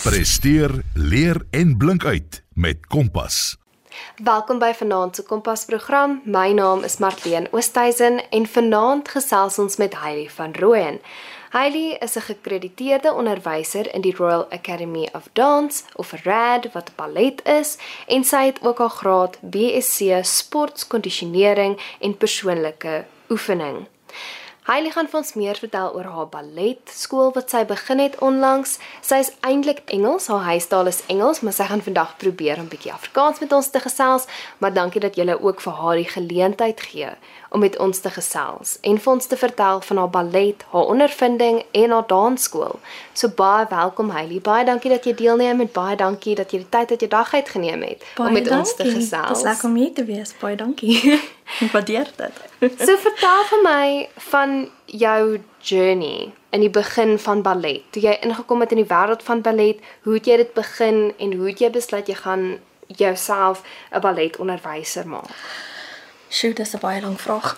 Presteer, leer en blink uit met Kompas. Welkom by Vanaand se Kompas program. My naam is Marlene Oosthuizen en vanaand gesels ons met Heidi van Rooyen. Heidi is 'n gekrediteerde onderwyser in die Royal Academy of Dance of RAD wat ballet is en sy het ook haar graad BSc Sportkondisionering en persoonlike oefening. Heilie gaan ons meer vertel oor haar ballet skool wat sy begin het onlangs. Sy is eintlik Engels, haar huistaal is Engels, maar sy gaan vandag probeer om 'n bietjie Afrikaans met ons te gesels, maar dankie dat jy ook vir haar die geleentheid gee om met ons te gesels en vir ons te vertel van haar ballet, haar ondervinding en haar dansskool. So baie welkom Heilie. Baie dankie dat jy deelneem en baie dankie dat jy die tyd uit jou dag uitgeneem het baie om met dankie. ons te gesels. Dit is lekker om hier te wees. Baie dankie. Ek waardeer dit. So vertel vir my van jou journey in die begin van ballet. Toe jy ingekom het in die wêreld van ballet, hoe het jy dit begin en hoe het jy besluit jy gaan jouself 'n balletonderwyser maak? Sjoe, dis 'n baie lang vraag.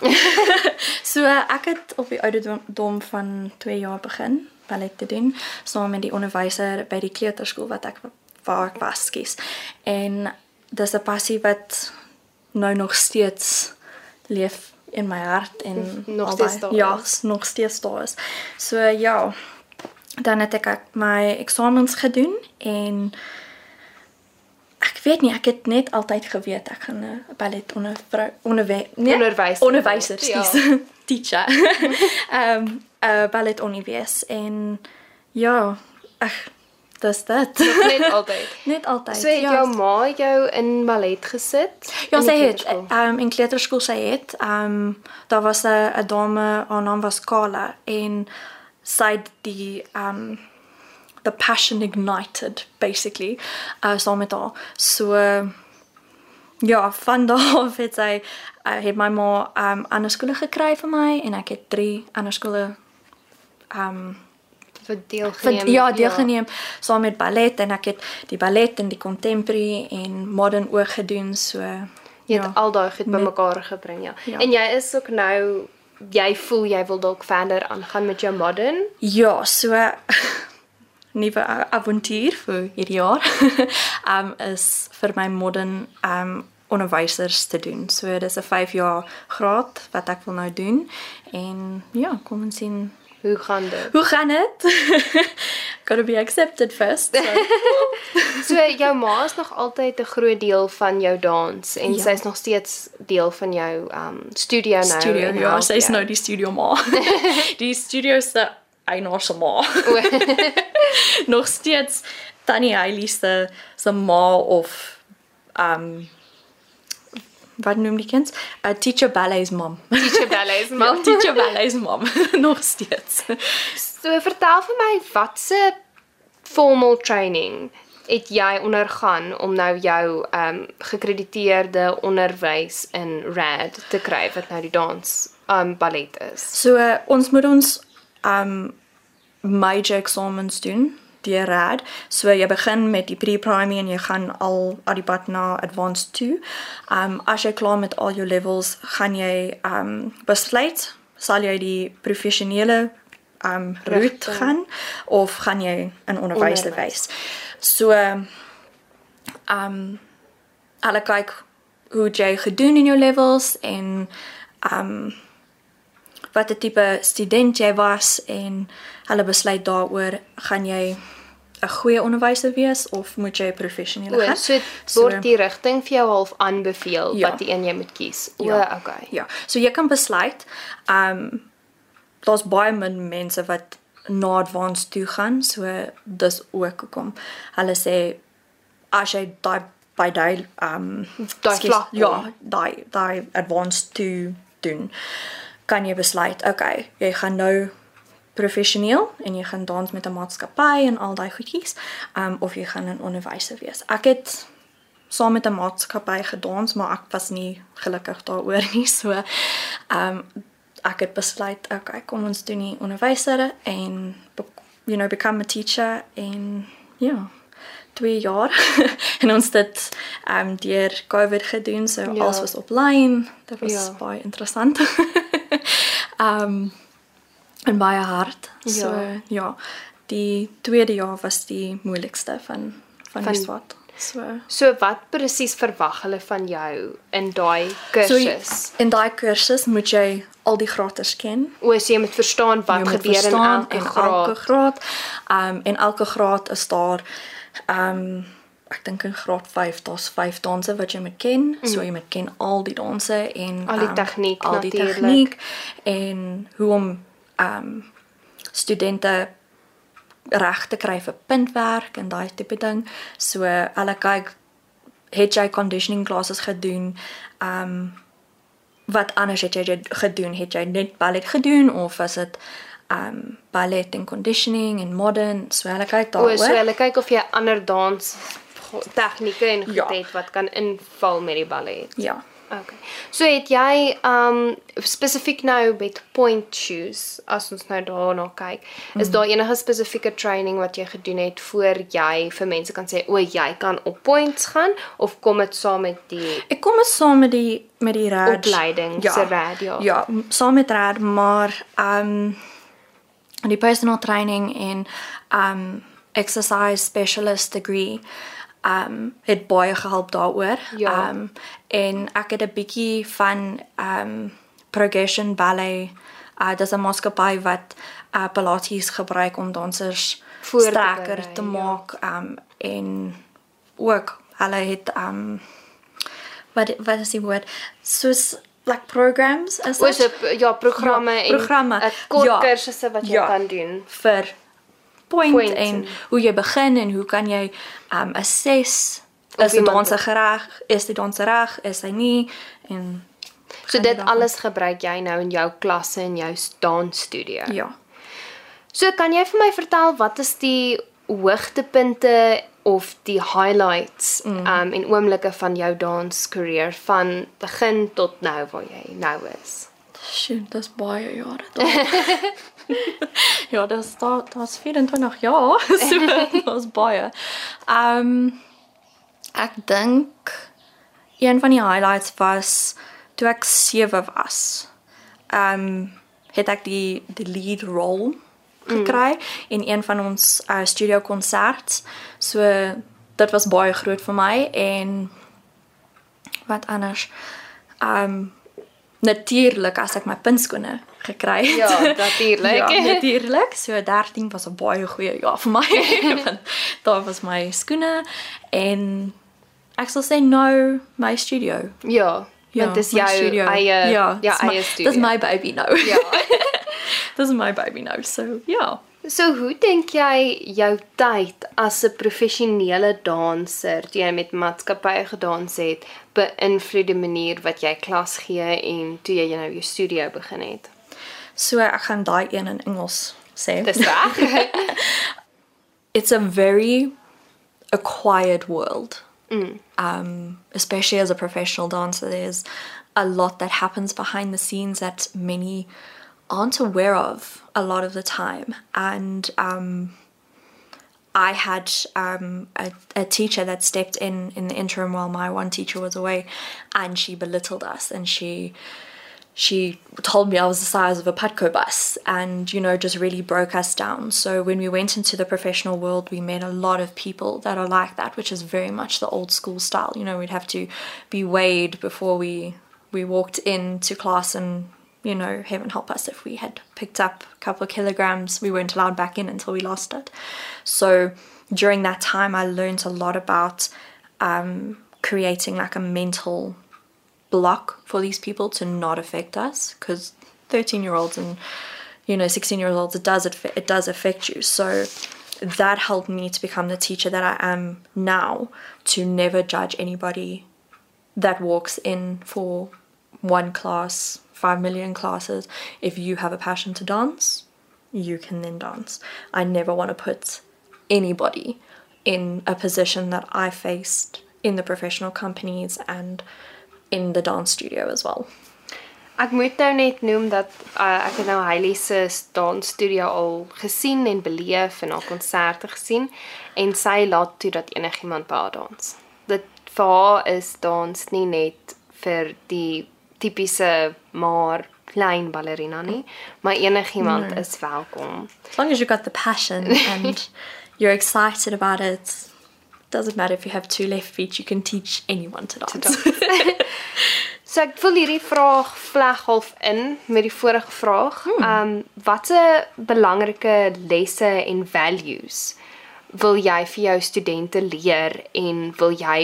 so ek het op die ouderdom van 2 jaar begin ballet te doen saam met die onderwyser by die kleuterskool wat ek waar ek was skies. En dis 'n passie wat nou nog steeds leef in my hart en Nog albei- steeds daar ja, is. nog steeds daar is. So ja, dan het ek my eksamens gedoen en weet nie, ek het net altyd geweet ek gaan 'n ballet onder onderwy nee, Onderwyser. onderwyser, Ja. teacher. Ehm um, 'n ballet onderwys en ja, ag dis dit. Net altyd. net altyd. So het ja. jou ma jou in ballet gesit? Ja, in sy het ehm um, in kleuterskool sy het ehm um, daar was 'n dame, haar naam was Carla en sy het die ehm um, the passion ignited basically uh saam met haar. So ja, van daar af het sy uh, het my ma um, ander skole gekry vir my en ek het drie ander skole um, vir Vir, deelgeneem. ja, deelgeneem saam met ballet en ek het die ballet en die contemporary en modern ook gedoen so Jy het ja. al daai goed bymekaar gebring, ja. Ja. En jy is ook nou jy voel jy wil dalk verder aangaan met jou modern? Ja, so nuwe avontuur vir hierdie jaar. um is vir my modern um onderwysers te doen. So dis 'n 5 jaar graad wat ek wil nou doen en ja, kom ons sien Hoe gaan dit? hoe gaan dit? Got to be accepted first. So. So jou ma is nog altyd 'n groot deel van jou dans en Ja. sy's nog steeds deel van jou um studio nou. studio, ja, help sy is jou. nou die studio ma. die studio se eienaar se ma. Nog steeds Tannie Hailey se se ma of um wat noem die kind? 'n Teacher ballet's mom. teacher ballets Ja, mam. teacher ballet's mom. Nog steeds. So vertel vir my watse formal training het jy ondergaan om nou jou um gekrediteerde onderwys in RAD te kry wat nou die dans um ballet is. So uh, ons moet ons um major examens doen deur RAD. So jy begin met die pre-primary en jy gaan al al die pad na advanced toe. Um as jy klaar met al jou levels, gaan jy um besluit sal jy die professionele um route Rigting. gaan of gaan jy in onderwys wys. So um hulle kyk hoe jy gedoen in jou levels en um wat 'n tipe student jy was en hulle besluit daaroor gaan jy 'n goeie onderwyser wees of moet jy professioneel gaan. so dit word die rigting vir jou half aanbeveel Ja. wat die een jy moet kies. O, Ja. okay. Ja, so jy kan besluit um daar's baie min mense wat na advanced toe gaan, so dis ook hoekom hulle sê as jy daai by daai um Daai vlak ja, daai daai advanced toe doen, kan jy besluit, okay, jy gaan nou professioneel en jy gaan dans met 'n maatskappy en al daai goedjies, um of jy gaan 'n onderwyser wees. Ek het saam met 'n maatskappy gedans, maar ek was nie gelukkig daaroor nie. So um, ek het besluit, okay, kom ons doen die onderwyser en you know become a teacher en ja, 2 jaar en ons het dit ehm um, deur COVID gedoen, so Ja. alles was online. Dit was ja. baie interessant. Um, en baie hard. So Ja. ja, die tweede jaar was die moeilikste van van, Van- die SWAT. So So wat presies verwag hulle van jou in daai So kursus? in daai kursus moet jy al die grades ken. O, so jy moet verstaan wat moet gebeur verstaan in elke graad. elke graad. Um en elke graad is daar um ek dink in graad 5 daar's 5 danse wat jy moet ken. Mm. So jy moet ken al die danse en Al die um, tegniek al die natuurlijk. tegniek en hoe om um studente reg te kry vir puntwerk en daai tipe ding. So hulle kyk het jy conditioning classes gedoen? Um wat anders het jy gedoen? Het jy net ballet gedoen of is dit um ballet en conditioning en modern? So hulle kyk O, daaroor. so hulle kyk of jy ander dans tegnieke en goed Ja. het wat kan inval met die ballet. Ja. Okay. So het jy um spesifiek nou met point shoes as ons nou daarna kyk, is daar enige spesifieke training wat jy gedoen het voor jy vir mense kan sê o, jy kan op points gaan of kom dit saam met die Ek kom eens saam met die met die rad Opleiding, se rad, ja. Ja, saam met rad, maar um die personal training en um exercise specialist degree um het baie gehelp daaroor. Ja. Um en ek het 'n bietjie van um progression ballet uh dis 'n maatskappy wat uh pilates gebruik om dansers Voor te sterker berei, te ja. maak um en ook hulle het um wat wat is die woord soos like programs is dit? ja, programme Ja, en programme. 'n kort Ja. kursusse wat jy Ja. kan doen. vir point, Point en hoe jy begin en hoe kan jy um assess is die danser reg, is die danser reg, is hy nie en So dit alles gebruik jy nou in jou klasse en jou dansstudio. ja. So kan jy vir my vertel wat is die hoogtepunte of die highlights mm. um en oomblikke van jou dans-career van begin tot nou waar jy nou is? Sjoe, dis baie jare. daar. ja, daar daar's 24 jaar. so dis baie. Um ek dink een van die highlights was toe ek 7 was. Um het ek die die lead role gekry mm. in een van ons uh, studio konsert. So dit was baie groot vir my en wat anders. Um natuurlik as ek my puntskoene gekry het. Ja, natuurlik. ja, natuurlik. So 13 was 'n baie goeie jaar vir my. want daar was my skoene en ek sal sê nou my studio. Ja, ja want dis my jou studio. eie ja, dis eie my- studio. Dis my baby nou. Ja. dis my baby nou. So ja. So hoe dink jy jou tyd as 'n professionele danser, toe jy met maatskappye gedans het, beïnvloed die manier wat jy klas gee en toe jy nou jou studio begin het? So ek gaan daai een in Engels sê. Dis reg? it's a very acquired world. Um, especially as a professional dancer, there's a lot that happens behind the scenes that many aren't aware of a lot of the time. And um, I had um, a, a teacher that stepped in in the interim while my one teacher was away, and she belittled us and she she told me I was the size of a Patco bus and, you know, just really broke us down. So when we went into the professional world, we met a lot of people that are like that, which is very much the old school style. You know, we'd have to be weighed before we we walked into class and you know, heaven help us if we had picked up a couple of kilograms, we weren't allowed back in until we lost it. So during that time, I learned a lot about um, creating like a mental block for these people to not affect us because 13 year olds and you know 16 year olds it does it, it does affect you so that helped me to become the teacher that I am now to never judge anybody that walks in for one class 5 million classes if you have a passion to dance you can then dance I never want to put anybody in a position that I faced in the professional companies and in the dance studio as well. Ek moet nou net noem dat uh, ek het nou Hailey se dansstudio al gesien en beleef en haar konserte gesien en sy laat toe dat enigiemand by haar dans. Dit vir haar is dans nie net vir die tipiese maar klein ballerina nie, maar enigiemand nee. is welkom. As long as you got the passion and you're excited about it, doesn't matter if you have two left feet, you can teach anyone to dance. So ek voel hierdie vraag vleg half in met die vorige vraag. Ehm um, watter belangrike lesse en values wil jy vir jou studente leer en wil jy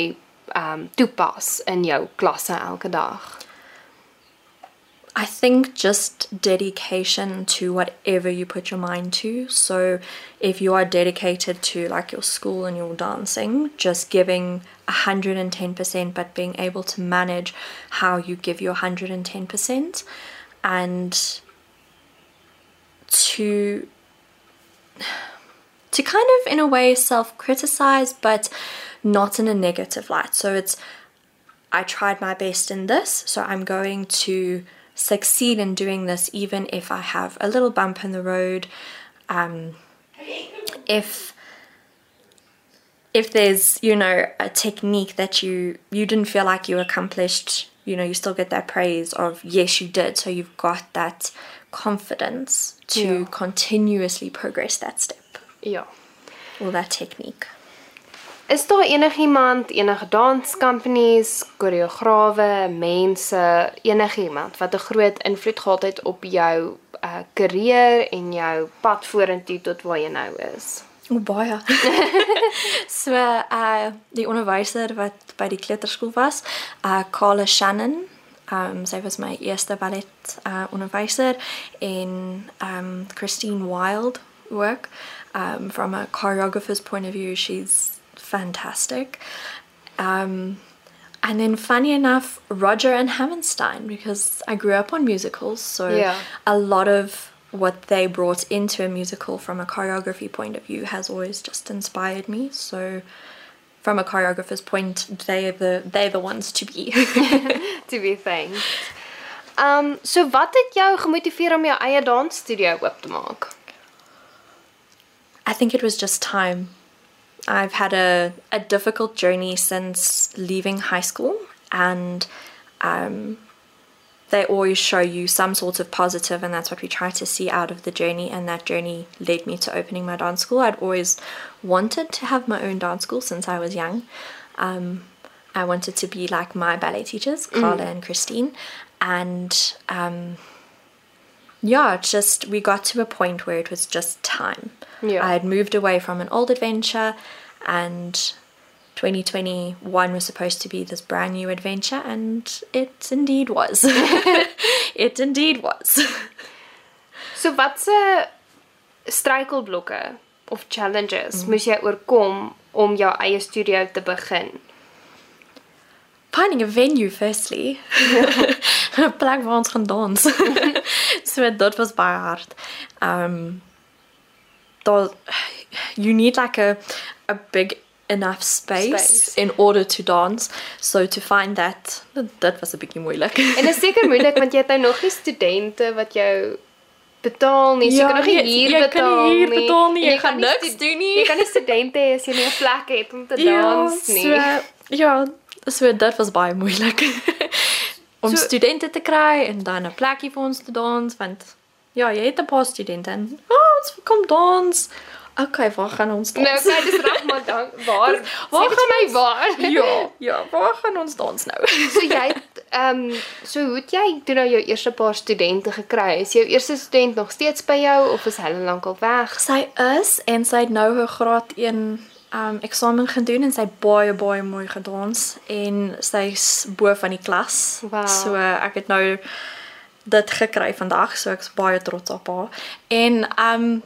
ehm um, toepas in jou klasse elke dag? I think just dedication to whatever you put your mind to. So, if you are dedicated to like your school and your dancing, just giving 110%, but being able to manage how you give your 110%, and to to kind of in a way self-criticize but not in a negative light so it's i tried my best in this so i'm going to succeed in doing this even if I have a little bump in the road. Um, if if there's you know a technique that you you didn't feel like you accomplished, you know you still get that praise of yes you did. So you've got that confidence to yeah. continuously progress that step. Yeah. Or that technique. Is daar enigiemand, enige dance companies, koreograwe, mense, enigiemand wat 'n groot invloed gehad het op jou uh karier en jou pad vorentoe tot waar jy nou is? O baie. so uh die onderwyser wat by die kleuterskool was, uh Carla Shannon, um sy was my eerste ballet uh onderwyser en um Christine Wild work um from a choreographer's point of view, she's fantastic. Um, and then, funny enough, Roger and Hammerstein, because I grew up on musicals, so yeah. a lot of what they brought into a musical from a choreography point of view has always just inspired me. So, from a choreographer's point, they're the they're the ones to be to be thanked. Um, so wat het jou gemotiveer om jou eie dansstudio oop te maak? I think it was just time. I've had a, a difficult journey since leaving high school, and um, they always show you some sort of positive, and that's what we try to see out of the journey. And that journey led me to opening my dance school. I'd always wanted to have my own dance school since I was young. Um, I wanted to be like my ballet teachers, Carla mm. and Christine, and um, yeah, just we got to a point where it was just time. Yeah. I had moved away from an old adventure and 2021 was supposed to be this brand new adventure and it indeed was. it indeed was. so watse struikelblokke of challenges mm. moes jy oorkom om jou eie studio te begin? Finding a venue firstly. 'n plek waar ons gaan dans. so dit was baie hard. Um daar you need like a a big enough space, space in order to dance. So to find that that was 'n bietjie moeilik. en dit is seker moeilik want jy het nou nog nie studente wat jou betaal nie. Ja, jy kan nog nie hier jy betaal nie. Jy kan nie hier betaal nie. Jy, jy kan niks doen nie. Jy kan nie studente hê as jy nie 'n plek het om te ja, dans nie. So, ja, so dit was baie moeilik. om so, studente te kry en dan 'n plekie vir ons te dans want ja, jy het 'n paar studente en oh, ons kom dans. Okay, waar gaan ons dans? Nou, okay, dis reg maar dan waar? waar gaan my waar? ja, ja, waar gaan ons dans nou? so jy ehm um, so hoe het jy toe nou jou eerste paar studente gekry? Is jou eerste student nog steeds by jou of is hulle lankal weg? Sy is en sy het nou haar graad 1 um eksamen gedoen en sy baie baie mooi gedans en sy's bo van die klas. Wow. So ek het nou dit gekry vandag, so ek's baie trots op haar. En um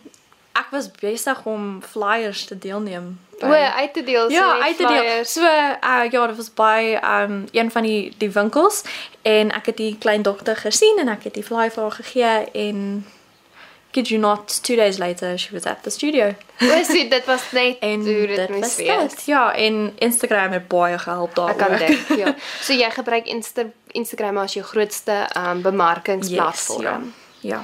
ek was besig om flyers te deelneem. O, uit te deel, so ja, uit te deel. So uh ja, dit was by um een van die die winkels en ek het die klein dogter gesien en ek het die flyer vir haar gegee en kid you not, two days later she was at the studio. Was dit dit was net en hoe dit moes wees. Ja, en Instagram het baie gehelp daar. Ek kan dink, ja. So jy gebruik Insta Instagram as jou grootste um bemarkingsplatform. Yes, ja. ja.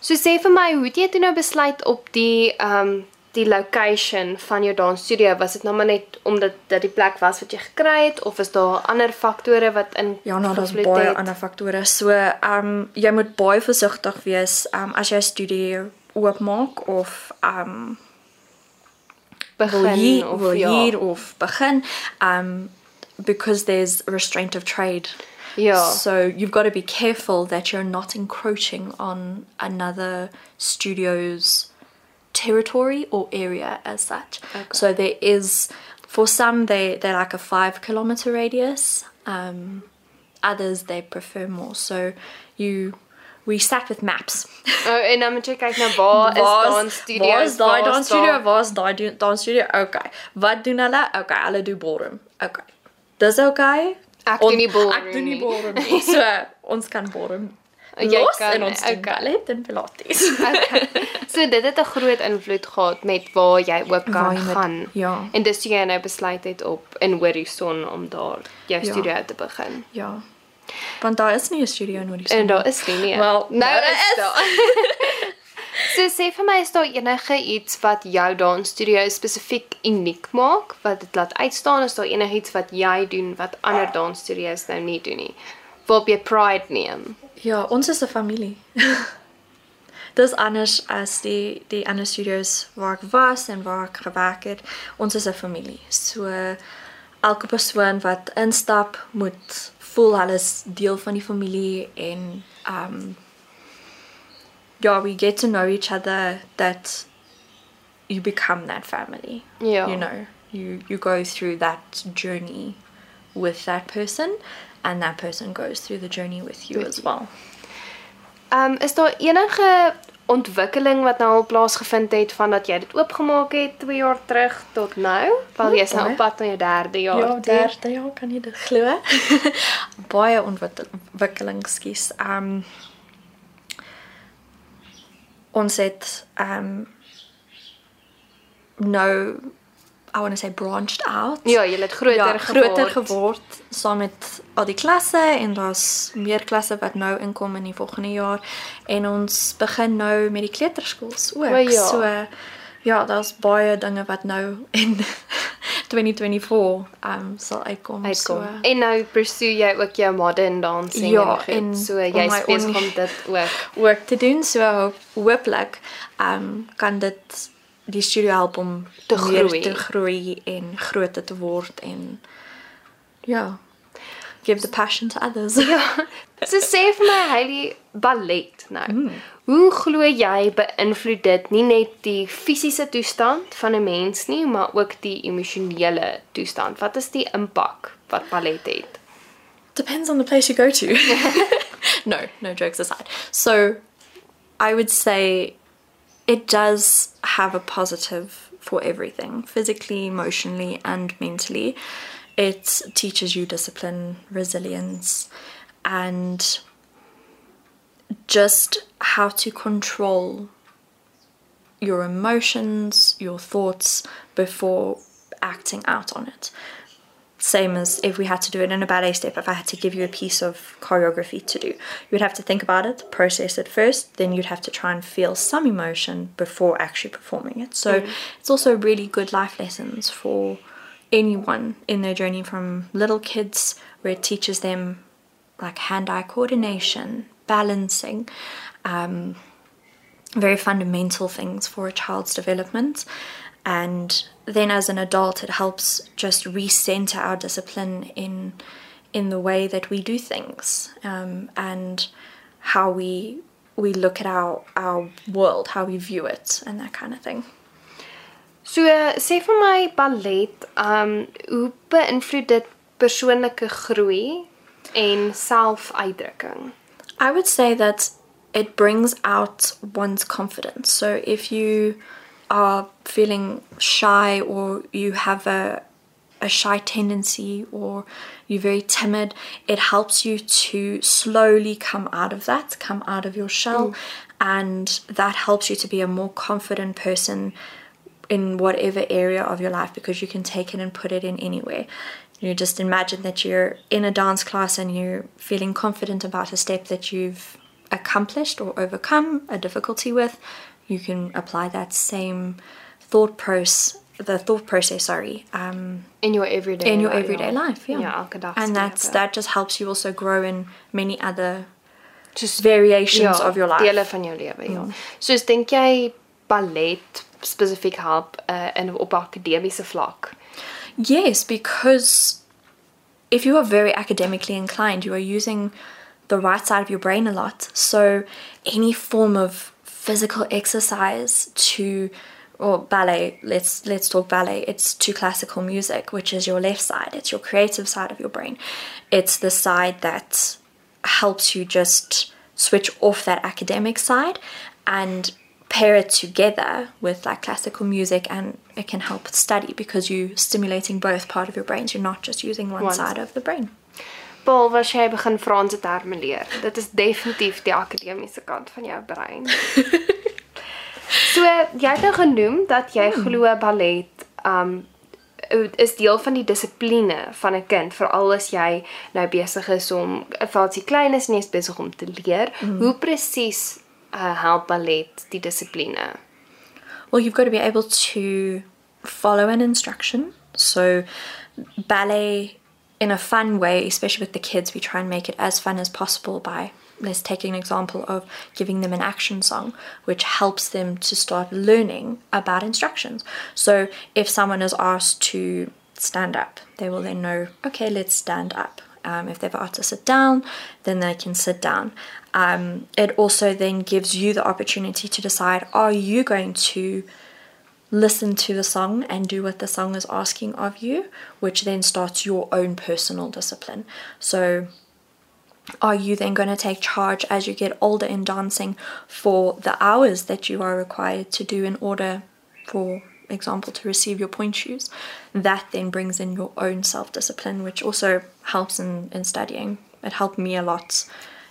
So sê vir my, hoe het jy toe nou besluit op die um die location van jou dansstudio? Was dit nou maar net omdat dit die plek was wat jy gekry het of is daar ander faktore wat in Ja, nou daar's baie het? ander faktore. So, ehm um, jy moet baie versigtig wees ehm um, as jy 'n studio oopmaak of ehm um, wil begin hier of wil ja. hier of begin um because there's restraint of trade. Ja. So you've got to be careful that you're not encroaching on another studio's territory or area as such. Okay. So there is for some they they're like a 5 kilometer radius. Um others they prefer more. So you we sat with maps. Oh, en dan moet jy kyk na waar is? Waar is daai waar is dansstudio? daar- Waar is daai dansstudio? Okay. Wat doen hulle? Okay, hulle doen ballroom. Okay. Dis okay. Ek doen nie ballroom Ek doen nie. ballroom nie. So ons kan ballroom Jy los kan, en ons okay. ballet en pilates. Okay. So dit het 'n groot invloed gehad met waar jy ook kan Waar jy moet- gaan. ja. En dis toe jy nou besluit het op in Horison om daar jou Ja. studio te begin. ja. Want daar is nie 'n studio in Horizon. En daar is nie nie. Wel, nou nou is is. daar. so sê vir my is daar enige iets wat jou dansstudio spesifiek uniek maak wat dit laat uitstaan is daar enigiets wat jy doen wat ander dansstudios nou nie doen nie waarop jy pride neem Ja, ons is 'n familie. Dis anders as die die ander studios waar ek was en waar ek gewerk het. Ons is 'n familie. So elke persoon wat instap moet voel hulle is deel van die familie en um ja, we get to know each other that you become that family. Ja. You know, you you go through that journey with that person and that person goes through the journey with you as well. Um is daar enige ontwikkeling wat nou al plaasgevind het van dat jy dit oopgemaak het 2 jaar terug tot nou? Wel jy's nou op pad na jou derde jaar. Ja, toe. derde jaar kan jy dit glo. Baie ontwikkel- ontwikkeling, skus. Um ons het um nou I want to say branched out. Ja, jy het groter ja, geword. groter geword saam met al die klasse en daar's meer klasse wat nou inkom in die volgende jaar en ons begin nou met die kleuterskools ook. O, ja. So ja, daar's baie dinge wat nou in 2024 um sal uitkom. uitkom. So, en nou pursue jy ook jou modern dancing Ja, en, goed. en so jy's besig om dit ook. werk te doen. So hoop- hooplik um kan dit die studio help om Te meer groei. te groei en groter te word en ja, give the passion to others. Ja. So sê vir my Hailey ballet nou. Mm. Hoe glo jy beïnvloed dit nie net die fisiese toestand van 'n mens nie, maar ook die emosionele toestand? Wat is die impak wat ballet het? Depends on the place you go to. no, no jokes aside. So, I would say it does have a positive for everything physically, emotionally, and mentally. It teaches you discipline, resilience, and just how to control your emotions, your thoughts before acting out on it same as if we had to do it in a ballet step if i had to give you a piece of choreography to do. You'd have to think about it process it first then you'd have to try and feel some emotion before actually performing it. So it's also really good life lessons for anyone in their journey from little kids where it teaches them like hand-eye coordination balancing um, very fundamental things for a child's development. And then as an adult, it helps just recenter our discipline in in the way that we do things um, and how we we look at our our world, how we view it, and that kind of thing. So sê vir my ballet, um hoe beïnvloed dit persoonlike groei en selfuitdrukking? I would say that it brings out one's confidence. So if you are feeling shy or you have a a shy tendency or you're very timid, it helps you to slowly come out of that, come out of your shell, mm. and that helps you to be a more confident person in whatever area of your life because you can take it and put it in anywhere. You just imagine that you're in a dance class and you're feeling confident about a step that you've accomplished or overcome a difficulty with. You can apply that same thought process the thought process sorry um in your everyday in your life, everyday ja. life yeah elke and that's that just helps you also grow in many other just variations ja, of your life van jou lewe, ja. Soos dink jy ballet spesifiek help uh, in op akademiese vlak? Yes, because if you are very academically inclined, you are using the right side of your brain a lot. So any form of physical exercise to or ballet, let's let's talk ballet. It's to classical music, which is your left side. It's your creative side of your brain. It's the side that helps you just switch off that academic side and pair it together with like classical music and it can help study because you're stimulating both part of your brains you're not just using one, One side of the brain Paul, was jy begin Franse terme leer? Dit is definitief die akademiese kant van jou brein. so, jy het nou genoem dat jy glo ballet um is deel van die dissipline van 'n kind veral as jy nou besig is om as jy klein is en jy is besig om te leer. Hoe presies uh, help ballet die dissipline? well you've got to be able to follow an instruction so ballet in a fun way especially with the kids we try and make it as fun as possible by let's take an example of giving them an action song which helps them to start learning about instructions. So if someone is asked to stand up they will then know okay let's stand up. Um, if they've asked to sit down then they can sit down. Um, it also then gives you the opportunity to decide are you going to listen to the song and do what the song is asking of you, which then starts your own personal discipline. So, are you then going to take charge as you get older in dancing for the hours that you are required to do in order, for example, to receive your point shoes? That then brings in your own self discipline, which also helps in, in studying. It helped me a lot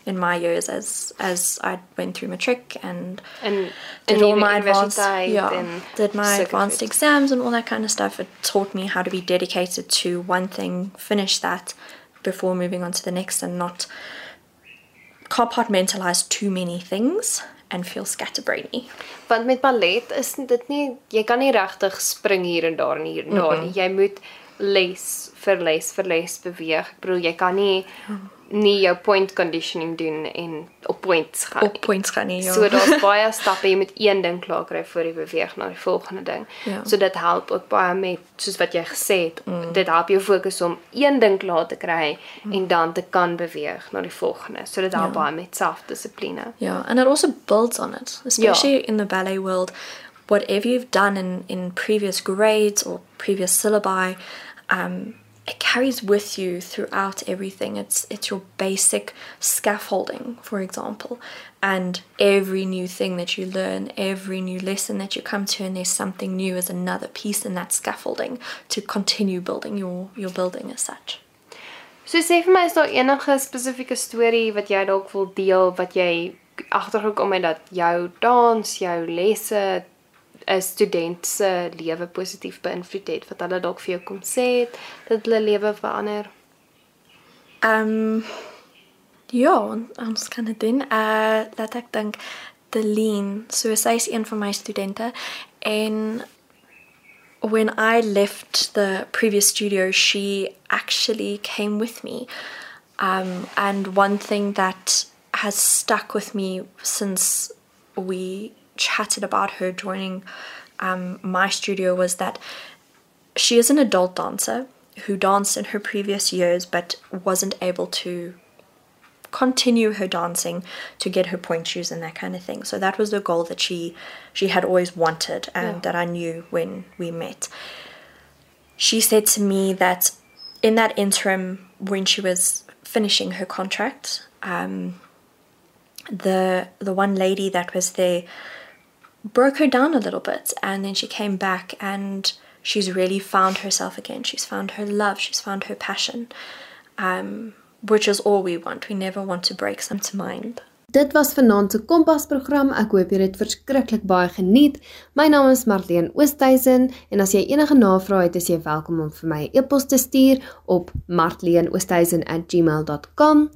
in my years as as I went through matric and In did in all my advanced yeah, did my advanced goed. exams and all that kind of stuff. It taught me how to be dedicated to one thing, finish that before moving on to the next, and not compartmentalize too many things and feel scatterbrainy. Want met ballet is dit nie jy kan nie regtig spring hier en daar en hier en daar nie. Jy moet les vir les vir les beweeg. Ek bedoel jy kan nie nie jou point conditioning doen en op points gaan. Op points gaan nie. ja. So daar's baie stappe jy moet een ding klaar kry voor jy beweeg na die volgende ding. Ja. So dit help ook baie met soos wat jy gesê het, dit help jou fokus om een ding klaar te kry en dan te kan beweeg na die volgende. So dit help Ja. baie met selfdissipline. Yeah, and it also builds on it, especially in the ballet world. Whatever you've done in, in previous grades or previous syllabi, um, it carries with you throughout everything. It's it's your basic scaffolding, for example, and every new thing that you learn, every new lesson that you come to, and there's something new is another piece in that scaffolding to continue building your your building as such. So sê vir my is daar enige spesifieke storie wat jy dalk wil deel wat jy agtergekom het dat jou dans, jou lesse 'n student se lewe positief beïnvloed het wat hulle dalk vir jou kom sê het dat hulle lewe verander. Um ja, ons kan dit doen. Uh dat ek dink Deline, so sy is een van my studente en when I left the previous studio, she actually came with me. Um, and one thing that has stuck with me since we chatted about her joining um, my studio was that she is an adult dancer who danced in her previous years but wasn't able to continue her dancing to get her point shoes and that kind of thing. So that was the goal that she she had always wanted and Yeah. that I knew when we met. She said to me that in that interim when she was finishing her contract, um, the the one lady that was there broke her down a little bit and then she came back and she's really found herself again she's found her love she's found her passion um, which is all we want we never want to break some to mind Dit was vanaand se Kompas program. Ek hoop jy het verskriklik baie geniet. My naam is Marlene Oosthuizen en as jy enige navrae het, is jy welkom om vir my 'n e-pos te stuur op marleneoosthuizen@gmail.com.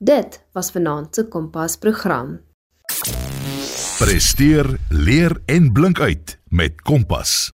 Dit was vanaand se Kompas program. Presteer, leer en blink uit met Kompas.